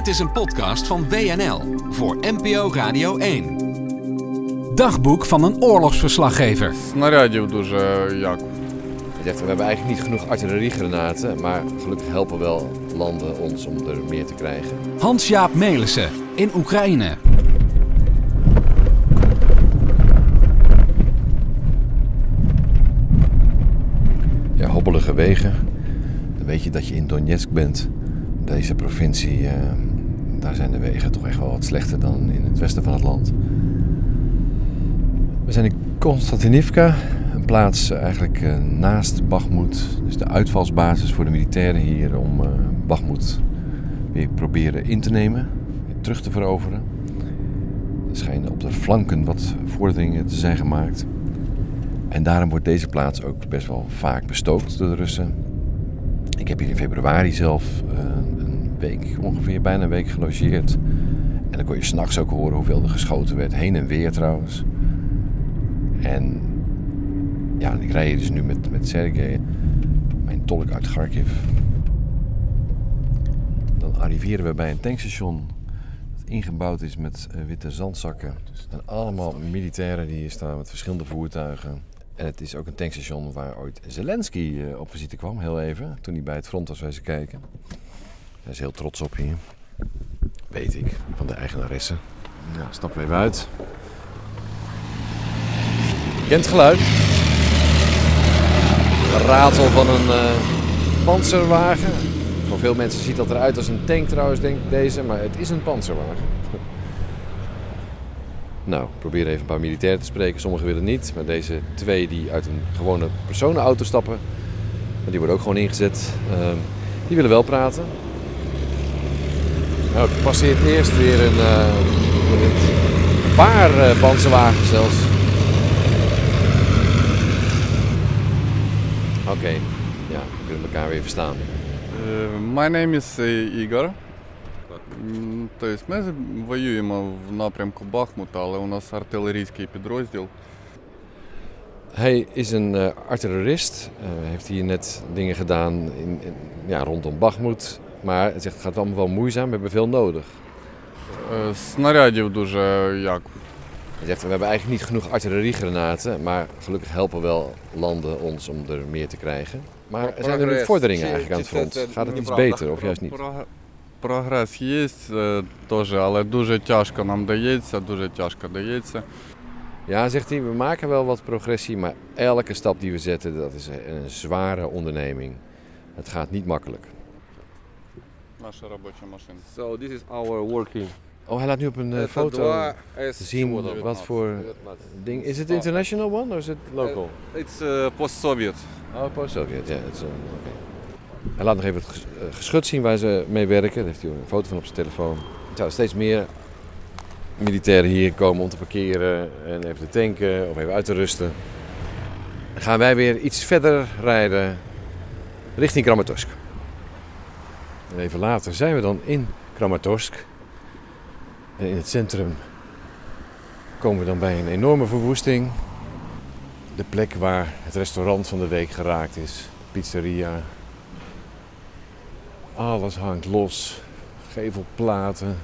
Dit is een podcast van WNL voor NPO Radio 1. Dagboek van een oorlogsverslaggever. Na radio dus Jack. We hebben eigenlijk niet genoeg artilleriegranaten, maar gelukkig helpen wel landen ons om er meer te krijgen. Hans-Jaap Melissen in Oekraïne. Ja, hobbelige wegen. Dan weet je dat je in Donetsk bent. Deze provincie eh, daar zijn de wegen toch echt wel wat slechter dan in het westen van het land. We zijn in Konstantinivka, een plaats eigenlijk eh, naast Bakhmut. Dus de uitvalsbasis voor de militairen hier om eh Bakhmut weer proberen in te nemen, terug te veroveren. Er schijnen op de flanken wat vorderingen te zijn gemaakt. En daarom wordt deze plaats ook best wel vaak bestookt door de Russen. Ik heb hier in februari zelf eh, ongeveer bijna een week gelogeerd. En dan kon je s'nachts ook horen hoeveel er geschoten werd. Heen en weer trouwens. En ja, ik rij dus nu met, met Sergej, mijn tolk uit Kharkiv. Dan arriveren we bij een tankstation dat ingebouwd is met eh, witte zandzakken. En allemaal militairen die hier staan met verschillende voertuigen. En het is ook een tankstation waar ooit Zelensky eh, op visite kwam, heel even. Toen hij bij het front was wezen kijken. Hij is heel trots op hier. Weet ik, van de eigenaresse. Stappen we even uit. Kent geluid. Ratel van een eh panzerwagen. Voor veel mensen ziet dat eruit als een tank trouwens, denk ik deze. Maar het is een panzerwagen. Nou, ik probeer even een paar militairen te spreken. Sommigen willen niet. Maar deze twee die uit een gewone personenauto stappen, maar die worden ook gewoon ingezet. ehm, die willen wel praten. Nou, ik passeert eerst weer een, eh, hoe heet het? een paar eh panzerwagens zelfs. Oké, ja, we kunnen elkaar weer verstaan. Е, My name is е, Ігор. М, Тобто ми з- воюємо в напрямку Бахмута, але у нас артилерійський підрозділ. Hij is een eh, artillerist. Eh, heeft hier net dingen gedaan in, in- ja, rondom Bakhmut. Maar hij zegt het gaat allemaal wel moeizaam. We hebben veel nodig. Е, Снарядів дуже як. Hij zegt we hebben eigenlijk niet genoeg artilleriegranaten. Maar gelukkig helpen wel landen ons om er meer te krijgen. Maar er zijn er nu vorderingen eigenlijk aan het front. Gaat het iets beter of juist niet? Прог- Прогрес є е, теж, але дуже тяжко нам дається, дуже тяжко дається. Ja, zegt hij, we maken wel wat progressie. Maar elke stap die we zetten, dat is een, een zware onderneming. Het gaat niet makkelijk. Наша робоча машина. So this is our working. Oh, hij laat nu op een eh, Это foto два S zien вот, wat voor 19. ding. Is het international one of is het local? It's uh, post-Soviet. Oh, post-Soviet, ja. het is, eh, oké. Hij laat nog even het ges- eh, geschut zien waar ze mee werken. Daar heeft hij een foto van op zijn telefoon. Er zouden steeds meer militairen hier komen om te parkeren en even te tanken of even uit te rusten. Dan gaan wij weer iets verder rijden richting Kramatorsk. En even later zijn we dan in Kramatorsk. En in het centrum komen we dan bij een enorme verwoesting. De plek waar het restaurant van de week geraakt is. Pizzeria. Alles hangt los. Gevelplaten.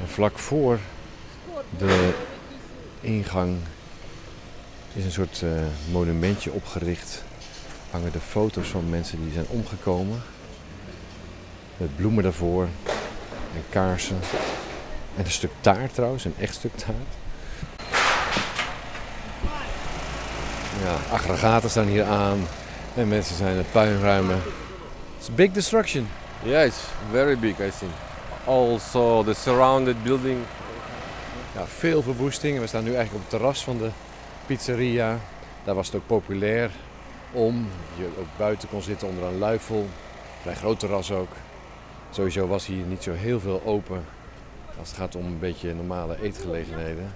En vlak voor de ingang is een soort eh, monumentje opgericht. Hangen de foto's van mensen die zijn omgekomen. Met bloemen daarvoor. En kaarsen. En een stuk taart trouwens, een echt stuk taart. Ja, aggregaten staan hier aan. En mensen zijn het puin ruimen. It's big destruction. Yeah, it's very big, I think. Also, the surrounded building. Ja, veel verwoesting. We staan nu eigenlijk op het terras van de pizzeria. Daar was het ook populair om. Je ook buiten kon zitten onder een luifel. Vrij groot terras ook. Sowieso was hier niet zo heel veel open. Als het gaat om een beetje normale eetgelegenheden.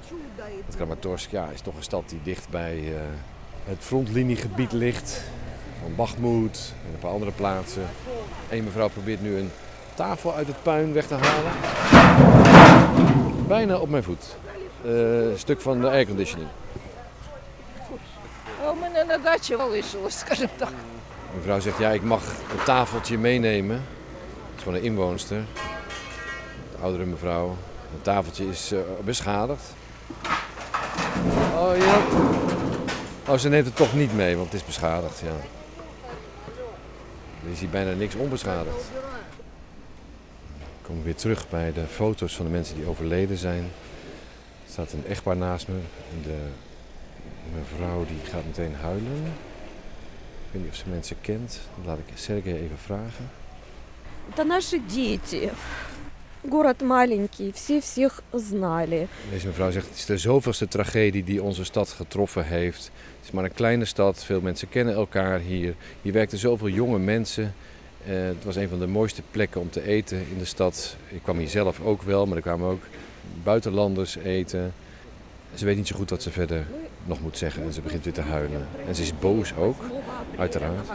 Het Kramatorsk ja, is toch een stad die dicht bij eh, het frontliniegebied ligt. Van Bakhmut en een paar andere plaatsen. Eén mevrouw probeert nu een tafel uit het puin weg te halen. Bijna op mijn voet. Eh, een stuk van de airconditioning. А у мене на дачі залишилось, скажімо так. Mevrouw zegt, ja, ik mag een tafeltje meenemen. is gewoon een inwoonster. De oudere mevrouw. Het tafeltje is uh, beschadigd. Oh ja. Oh, ze neemt het toch niet mee, want het is beschadigd, ja. Er is hier bijna niks onbeschadigd. Ik kom weer terug bij de foto's van de mensen die overleden zijn. Er staat een echtpaar naast me. En de mevrouw die gaat meteen huilen. Ik weet niet of ze mensen kent. Laat ik Sergej even vragen. Это наши дети. Город маленький, все всех знали. Deze mevrouw zegt, het is de zoveelste tragedie die onze stad getroffen heeft. Het is maar een kleine stad, veel mensen kennen elkaar hier. Hier werkten zoveel jonge mensen. Uh, het was een van de mooiste plekken om te eten in de stad. Ik kwam hier zelf ook wel, maar er kwamen ook buitenlanders eten. Ze weet niet zo goed wat ze verder nog moet zeggen en ze begint weer te huilen. En ze is boos ook, uiteraard.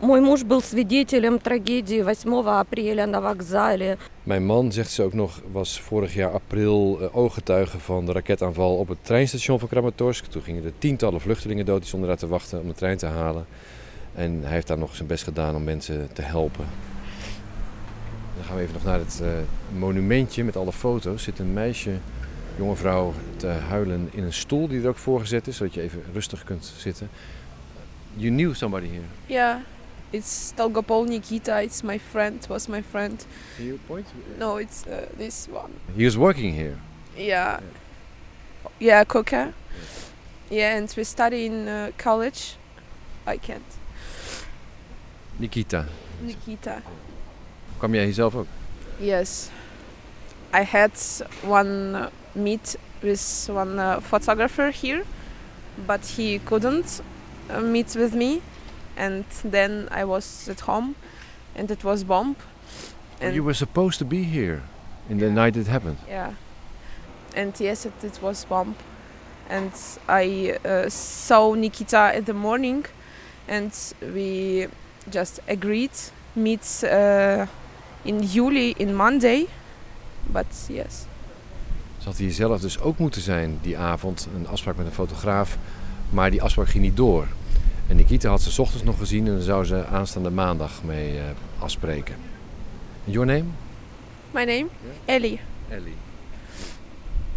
Мой муж был свидетелем трагедии 8 апреля на вокзале. Mijn man, zegt ze ook nog, was vorig jaar april uh, ooggetuige van de raketaanval op het treinstation van Kramatorsk. Toen gingen er tientallen vluchtelingen dood, die stonden daar te wachten om de trein te halen. En hij heeft daar nog zijn best gedaan om mensen te helpen. Dan gaan we even nog naar het uh, monumentje met alle foto's. Zit een meisje jonge vrouw te huilen in een stoel die er ook voor gezet is, zodat je even rustig kunt zitten. You knew somebody here? Yeah, it's Dolgopol Nikita. It's my friend. Was my friend. Can you point? No, it's uh, this one. He was working here. Yeah. Yeah, Coca. Yeah, and we study in uh, college. I can't. Nikita. Nikita. Kwam jij hier zelf ook? Yes. I had one meet with one uh, photographer here, but he couldn't uh, meet with me. And then I was at home, and it was bomb. And you were supposed to be here in the night it happened. Yeah, and yes, it, it was bomb. And I uh, saw Nikita in the morning, and we just agreed meet uh, in July in Monday. But yes. Had hier zelf dus ook moeten zijn die avond. Een afspraak met een fotograaf. Maar die afspraak ging niet door. En Nikita had ze s ochtends nog gezien en dan zou ze aanstaande maandag mee uh, afspreken. And your name? My name? Yeah. Ellie. Ellie.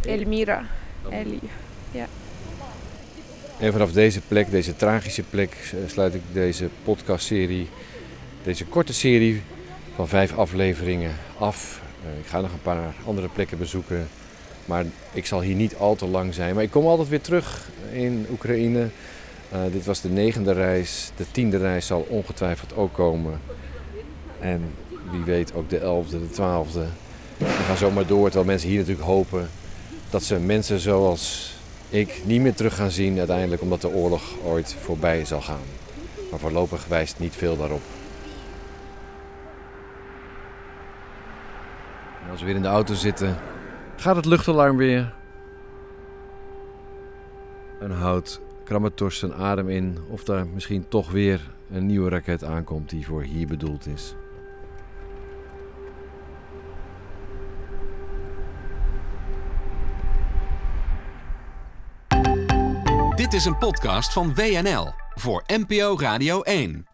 Elmira. Ellie. Ja. En vanaf deze plek, deze tragische plek, eh, sluit ik deze podcastserie, deze korte serie van vijf afleveringen af. Uh, ik ga nog een paar andere plekken bezoeken maar ik zal hier niet al te lang zijn. Maar ik kom altijd weer terug in Oekraïne. Uh, dit was de negende reis. De tiende reis zal ongetwijfeld ook komen. En wie weet ook de elfde, de twaalfde. We gaan zomaar door, terwijl mensen hier natuurlijk hopen dat ze mensen zoals ik niet meer terug gaan zien uiteindelijk, omdat de oorlog ooit voorbij zal gaan. Maar voorlopig wijst niet veel daarop. En als we weer in de auto zitten, gaat het luchtalarm weer. En houdt Kramatorsk zijn adem in of daar misschien toch weer een nieuwe raket aankomt die voor hier bedoeld is. Dit is een podcast van WNL voor NPO Radio 1.